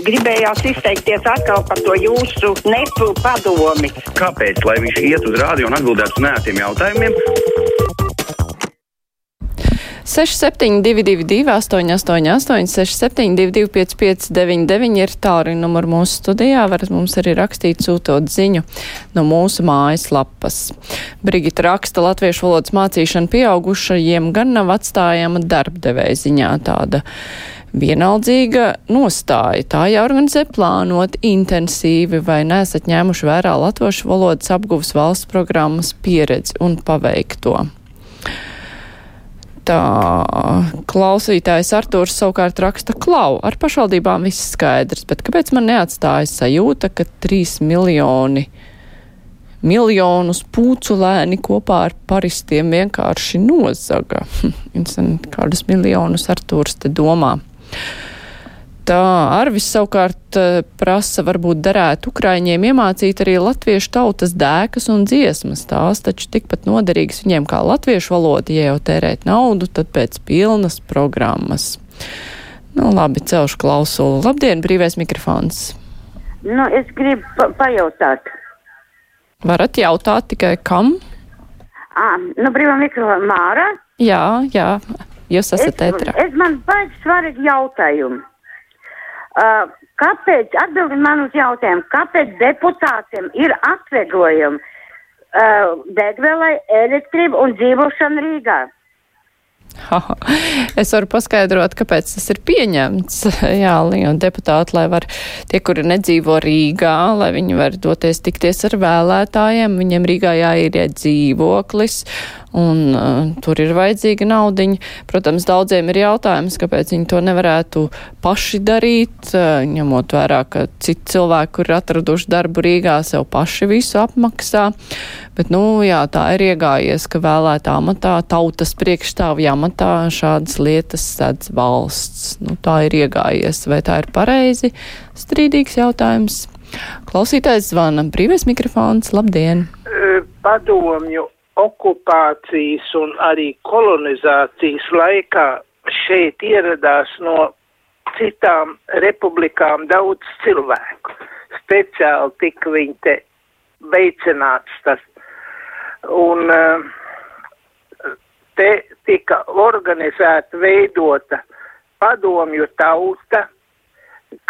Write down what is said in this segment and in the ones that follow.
Gribējās izteikties atkal par to jūsu nepu padomi. Kāpēc? Lai viņš iet uz rādio un atbildētu uz nētiem jautājumiem. 6722, 888, 672, 559, ir tālruņa numurs mūsu studijā. Varat mums arī rakstīt, sūtot ziņu no mūsu mājaslapas. Brigita raksta, latviešu valodas mācīšana pieaugušajiem gan nav atstājama darbdevēja ziņā tāda vienaldzīga nostāja. Tā jāorganizē plānot intensīvi vai nesat ņēmuši vērā latviešu valodas apguvas valsts programmas pieredzi un paveikto. Tā klausītājs Artūrs savukārt raksta klau. Ar pašvaldībām viss skaidrs, bet kāpēc man neatstāja sajūta, ka trīs miljoni, miljonus pūcu lēni kopā ar paristiem vienkārši nozaga? Kādus miljonus Artūrs te domā? Tā Arvis savukārt eh, prasa, varbūt derētu Ukraiņiem iemācīt arī latviešu tautas dēkas un dziesmas. Tās taču tikpat noderīgas viņiem kā latviešu valoda, ja jau tērēt naudu, tad pēc pilnas programmas. Nu, labi, celšu klausulu. Labdien, brīvais mikrofons. Nu, es gribu pa pajautāt. Varat jautāt tikai kam? À, nu, brīvā mikrofona Māra. Jā, jā, jūs esat ētrā. Es, es man baigi svarīgi jautājumi. Uh, kāpēc, atbildi man uz jautājumu, kāpēc deputātiem ir atvieglojumi uh, degvielai, elektrība un dzīvošana Rīgā? Es varu paskaidrot, kāpēc tas ir pieņemts. Jā, deputāti, lai var tie, kuri nedzīvo Rīgā, lai viņi var doties tikties ar vēlētājiem, viņiem Rīgā jāieriet dzīvoklis, un uh, tur ir vajadzīga naudiņa. Protams, daudziem ir jautājums, kāpēc viņi to nevarētu paši darīt, uh, ņemot vērā, ka citi cilvēki, kur ir atraduši darbu Rīgā, sev paši visu apmaksā. Bet, nu, jā, tā ir iegājies, ka vēlētā amatā, tautas priekšstāvja amatā šādas lietas sēdz valsts. Nu, tā ir iegājies. Vai tā ir pareizi? Strīdīgs jautājums. Klausītājs zvana. Brīvais mikrofons. Labdien! Padomju okupācijas un arī kolonizācijas laikā šeit ieradās no citām republikām daudz cilvēku. Speciāli tika viņi te veicināts tas. Un te tika organizēta, veidota padomju tauta,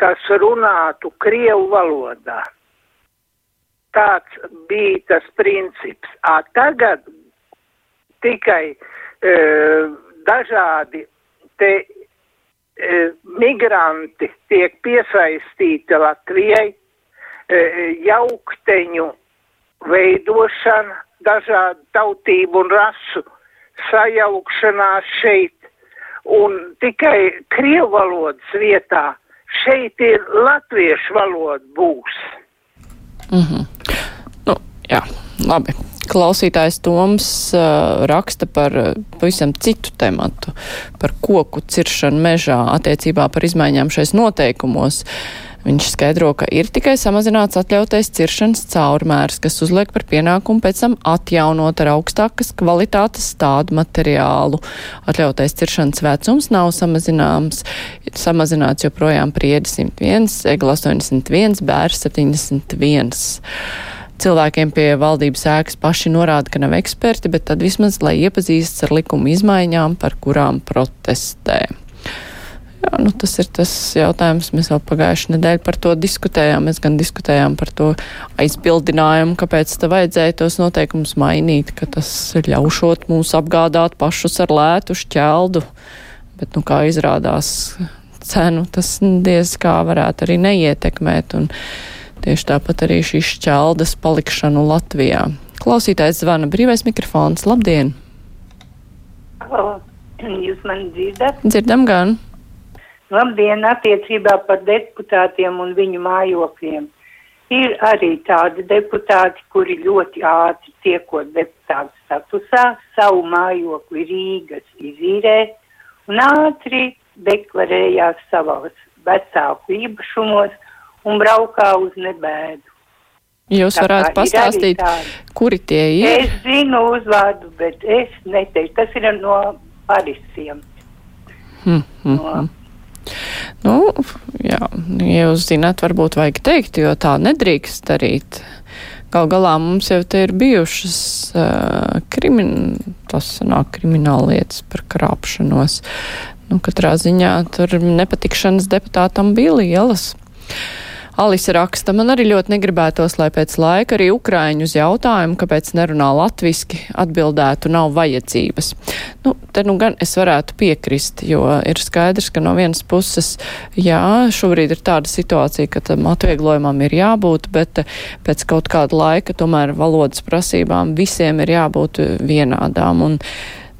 kas runātu Krievu valodā tāds bija tas princips. A, tagad tikai e, dažādi te e, migranti tiek piesaistīti Latvijai, e, jaukteņu veidošana, dažādu tautību un rasu sajaukšanās šeit, un tikai krievu valodas vietā šeit ir latviešu valoda būs. Mm -hmm. nu, jā, labi. Klausītājs Toms uh, raksta par uh, pavisam citu tematu, par koku ciršanu mežā attiecībā par izmaiņām šais noteikumos. Viņš skaidro, ka ir tikai samazināts atļautais ciršanas caurmērs, kas uzliek par pienākumu pēc tam atjaunot ar augstākas kvalitātes tādu materiālu. Atļautais ciršanas vecums nav samazināms, samazināts joprojām priedi 101, egla 81, bērs 71 cilvēkiem pie valdības ēkas paši norāda, ka nav eksperti, bet tad vismaz, lai iepazīstas ar likuma izmaiņām, par kurām protestē. Jā, nu, tas ir tas jautājums. Mēs jau pagājušajā nedēļā par to diskutējām. Mēs gan diskutējām par to aizbildinājumu, kāpēc te vajadzēja tos noteikumus mainīt, ka tas ļaušot mūs apgādāt pašus ar lētu šķeldu. Bet, nu, kā izrādās, cenu tas diez kā varētu arī neietekmēt. Un tieši tāpat arī šīs šķeldas palikšanu Latvijā. Klausītājs zvana brīvais mikrofons. Labdien! Halo, jūs mani dzirdat? Dzirdam gan! Labdien, attiecībā par deputātiem un viņu mājokļiem. Ir arī tādi deputāti, kuri ļoti ātri tiekot deputātu statusā, savu mājokli Rīgas izīrē un ātri deklarējās savos vecāku īpašumos un braukā uz nebēdu. Jūs varētu pastāstīt, kuri tie ir? Es zinu uzvārdu, bet es neteiktu. Tas ir no Parisiem. Hmm, hmm, no, Nu, jā, ja jūs zināt, varbūt vajag teikt, jo tā nedrīkst darīt. Gal galā mums jau te ir bijušas uh, krimin, krimināla lietas par krāpšanos. Nu, katrā ziņā tur nepatikšanas deputātam bija lielas. Alisa raksta, man arī ļoti negribētos, lai pēc laika arī Ukraiņu uz jautājumu, kāpēc nerunā latviski, atbildētu nav vajadzības. Nu, te nu gan es varētu piekrist, jo ir skaidrs, ka no vienas puses, jā, šobrīd ir tāda situācija, ka tam atvieglojumam ir jābūt, bet pēc kaut kāda laika tomēr valodas prasībām visiem ir jābūt vienādām. Un,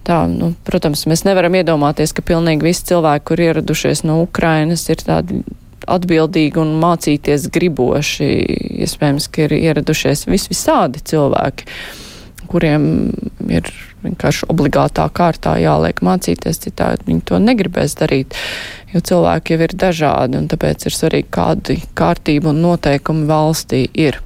Tā, nu, protams, mēs nevaram iedomāties, ka pilnīgi visi cilvēki, kur ieradušies no Ukrainas, ir tādi atbildīgi un mācīties griboši. Iespējams, ka ir ieradušies vis visādi cilvēki, kuriem ir vienkārši obligātā kārtā jāliek mācīties, citādi viņi to negribēs darīt, jo cilvēki jau ir dažādi, un tāpēc ir svarīgi, kādi kārtība un noteikumi valstī ir.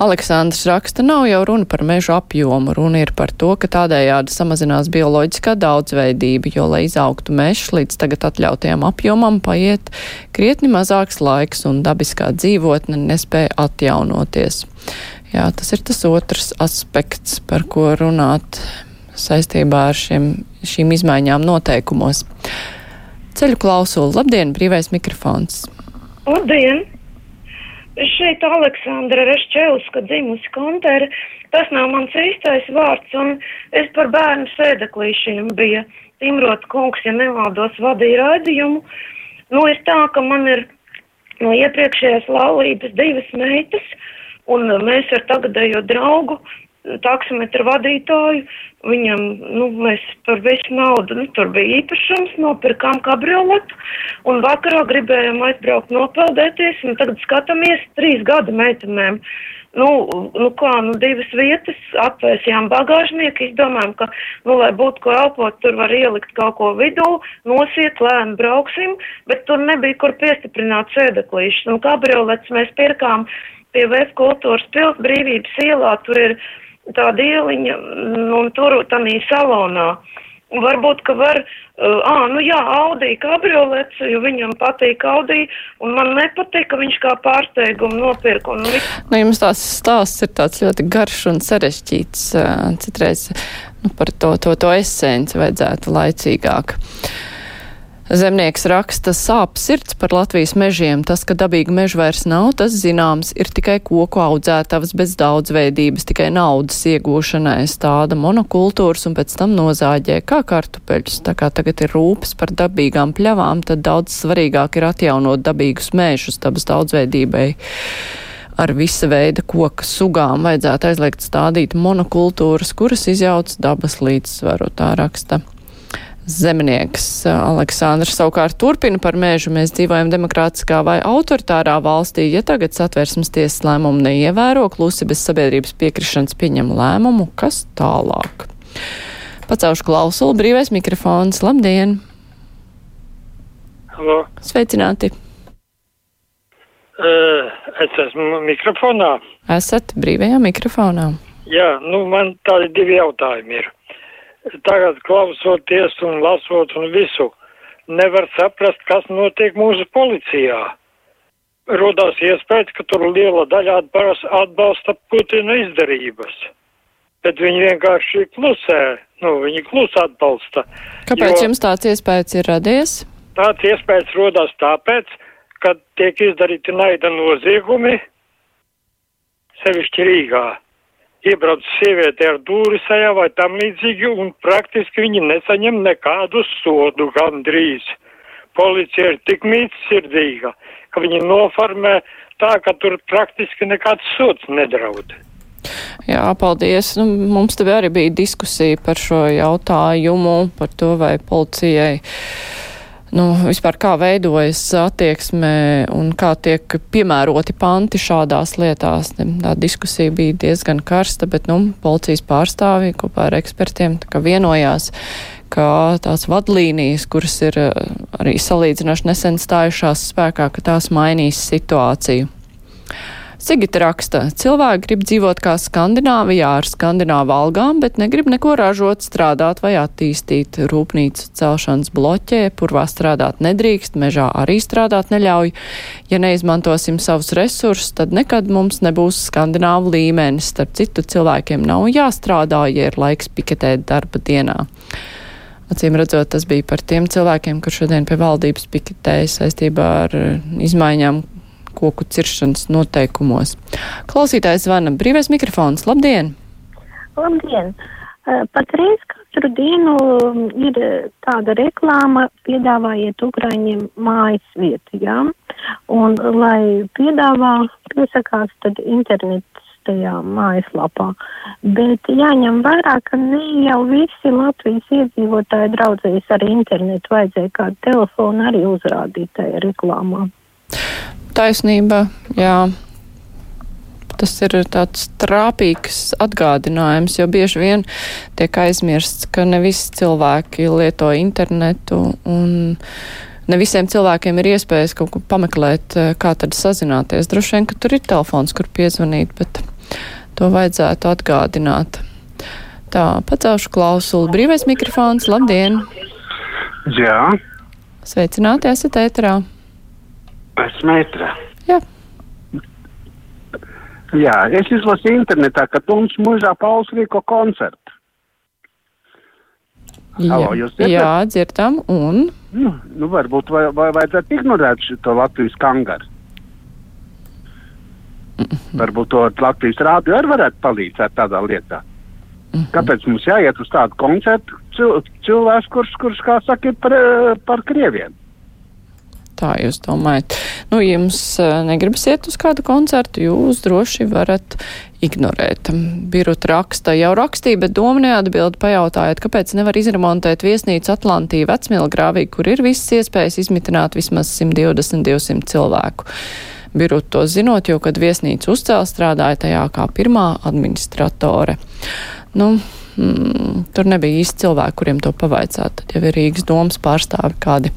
Aleksandrs raksta, nav jau runa par mežu apjomu, runa ir par to, ka tādējādi samazinās bioloģiskā daudzveidība, jo, lai izaugtu mežs līdz tagad atļautajam apjomam, paiet krietni mazāks laiks un dabiskā dzīvotne nespēja atjaunoties. Jā, tas ir tas otrs aspekts, par ko runāt saistībā ar šiem, šīm izmaiņām noteikumos. Ceļu klausuli, labdien, brīvais mikrofons! Labdien! Šeit Aleksandra Rešķelska dzimusi kontere, tas nav mans īstais vārds, un es par bērnu sēdeklīšiem bija Timrot kungs, ja nevaldos, vadīja raidījumu. Nu, ir tā, ka man ir no iepriekšējās laulības divas meitas, un mēs ar tagadējo draugu taksometru vadītāju. Viņam, nu, mēs par visu naudu, nu, tur bija īpašums, nopirkām kabrioletu, un vakarā gribējām aizbraukt nopeldēties, un tagad skatāmies trīs gadu meitenēm. Nu, nu kā, nu, divas vietas, atvēsījām bagāžnieku, izdomājām, ka, nu, lai būtu ko elpot, tur var ielikt kaut ko vidū, nosiet, lēni brauksim, bet tur nebija kur piestiprināt sēdeklīšus, un kabriolets mēs pirkām pie Vēs kultūras pils brīvības ielā, tur ir tāda ieliņa, un tur tādā salonā. Varbūt, ka var, uh, ā, nu jā, Audi kabriolets, jo viņam patīk Audi, un man nepatīk, ka viņš kā pārsteigumu nopirka. Un... Nu, jums tās stāsts ir tāds ļoti garš un sarežģīts, citreiz nu, par to, to, to esenci vajadzētu laicīgāk. Zemnieks raksta sāp sirds par Latvijas mežiem. Tas, ka dabīga meža vairs nav, tas zināms, ir tikai koku audzētavas bez daudzveidības, tikai naudas iegūšanai stāda monokultūras un pēc tam nozāģē kā kartupeļus. Tā kā tagad ir rūpes par dabīgām pļavām, tad daudz svarīgāk ir atjaunot dabīgus mežus dabas daudzveidībai ar visa veida koka sugām vajadzētu aizliegt stādīt monokultūras, kuras izjauc dabas līdzsvaru, tā raksta Zemnieks Aleksandrs savukārt turpina par mēžu. Mēs dzīvojam demokrātiskā vai autoritārā valstī. Ja tagad satversmes tiesas lēmumu neievēro, klusi bez sabiedrības piekrišanas pieņem lēmumu, kas tālāk? Pacaušu klausulu, brīvais mikrofons. Labdien! Halo. Sveicināti! Uh, es esmu mikrofonā. Esat brīvajā mikrofonā. Jā, nu man tādi divi jautājumi ir tagad klausoties un lasot un visu, nevar saprast, kas notiek mūsu policijā. Rodās iespējas, ka tur liela daļa atbalsta Putina izdarības, bet viņi vienkārši klusē, nu, viņi klus atbalsta. Kāpēc jo jums tāds iespējas ir radies? Tāds iespējas rodās tāpēc, ka tiek izdarīti naida noziegumi, sevišķi Rīgā iebrauc sieviete ar dūri sajā vai tam līdzīgi, un praktiski viņi nesaņem nekādu sodu gandrīz. Policija ir tik mītsirdīga, ka viņi noformē tā, ka tur praktiski nekāds sods nedraud. Jā, paldies. Nu, mums te arī bija diskusija par šo jautājumu, par to, vai policijai nu, vispār kā veidojas attieksme un kā tiek piemēroti panti šādās lietās. Tā diskusija bija diezgan karsta, bet nu, policijas pārstāvji kopā ar ekspertiem vienojās, ka tās vadlīnijas, kuras ir eh, arī salīdzinoši nesen stājušās spēkā, ka tās mainīs situāciju. Sigita raksta, cilvēki grib dzīvot kā Skandināvijā ar skandināvu algām, bet negrib neko ražot, strādāt vai attīstīt. Rūpnīcu celšanas bloķē, purvā strādāt nedrīkst, mežā arī strādāt neļauj. Ja neizmantosim savus resursus, tad nekad mums nebūs skandināvu līmenis. Starp citu, cilvēkiem nav jāstrādā, ja ir laiks piketēt darba dienā. Acīm redzot, tas bija par tiem cilvēkiem, kur šodien pie valdības piketēja saistībā ar izmaiņām koku ciršanas noteikumos. Klausītājs zvana brīvais mikrofons. Labdien! Labdien! Patreiz katru dienu ir tāda reklāma, piedāvājiet Ukraiņiem mājas vietu, jā? Un, lai piedāvā, piesakās, tad internets tajā mājaslapā. Bet jāņem vērā, ka ne jau visi Latvijas iedzīvotāji draudzējas ar internetu, vajadzēja kādu telefonu arī uzrādīt tajā reklāmā taisnība, jā. Tas ir tāds trāpīgs atgādinājums, jo bieži vien tiek aizmirsts, ka ne visi cilvēki lieto internetu un ne visiem cilvēkiem ir iespējas kaut ko pameklēt, kā tad sazināties. Droši vien, ka tur ir telefons, kur piezvanīt, bet to vajadzētu atgādināt. Tā, pacelšu klausulu. Brīvais mikrofons, labdien! Jā. Sveicināti, esat ēterā. Esmu ētrā. Jā. Jā, es izlasīju internetā, ka Toms mūžā Pauls rīko koncertu. Jā, Halo, dzirdat? jā, dzirdam, un Nu, nu varbūt vai, vai vajadzētu ignorēt šo Latvijas kangaru. Varbūt to Latvijas rādio arī varētu palīdzēt tādā lietā. Kāpēc mums jāiet uz tādu koncertu cil cilvēks, kurš, kurš, kā saka, ir par, par krieviem? Tā jūs domājat. Nu, ja jums eh, negribas iet uz kādu koncertu, jūs droši varat ignorēt. Birut raksta, jau rakstīja, bet doma neatbild pajautājiet, kāpēc nevar izremontēt viesnīcu Atlantiju vecmilgrāvī, kur ir visas iespējas izmitināt vismaz 120-200 cilvēku. Birut to zinot, jo, kad viesnīca uzcēla, strādāja tajā kā pirmā administratore. Nu, mm, tur nebija īsti cilvēki, kuriem to pavaicāt. Tad jau ir Rīgas domas pārstāvi kādi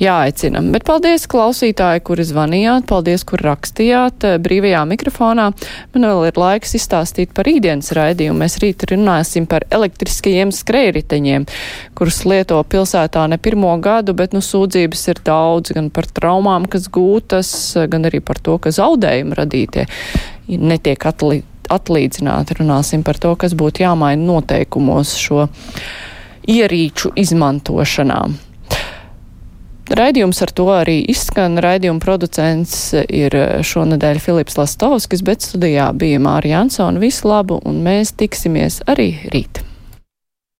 jāaicina. Bet paldies klausītāji, kuri zvanījāt, paldies, kur rakstījāt eh, brīvajā mikrofonā. Man vēl ir laiks izstāstīt par rītdienas raidījumu. Mēs rīt runāsim par elektriskajiem skrējriteņiem, kurus lieto pilsētā ne pirmo gadu, bet nu sūdzības ir daudz gan par traumām, kas gūtas, gan arī par to, ka zaudējumi radītie netiek atlīdzīti atlīdzināti. Runāsim par to, kas būtu jāmaina noteikumos šo ierīču izmantošanā. Raidījums ar to arī izskan. Raidījuma producents ir šonadēļ Filips Lastovskis, bet studijā bija Mārija Ansona. Visu labu, un mēs tiksimies arī rīt.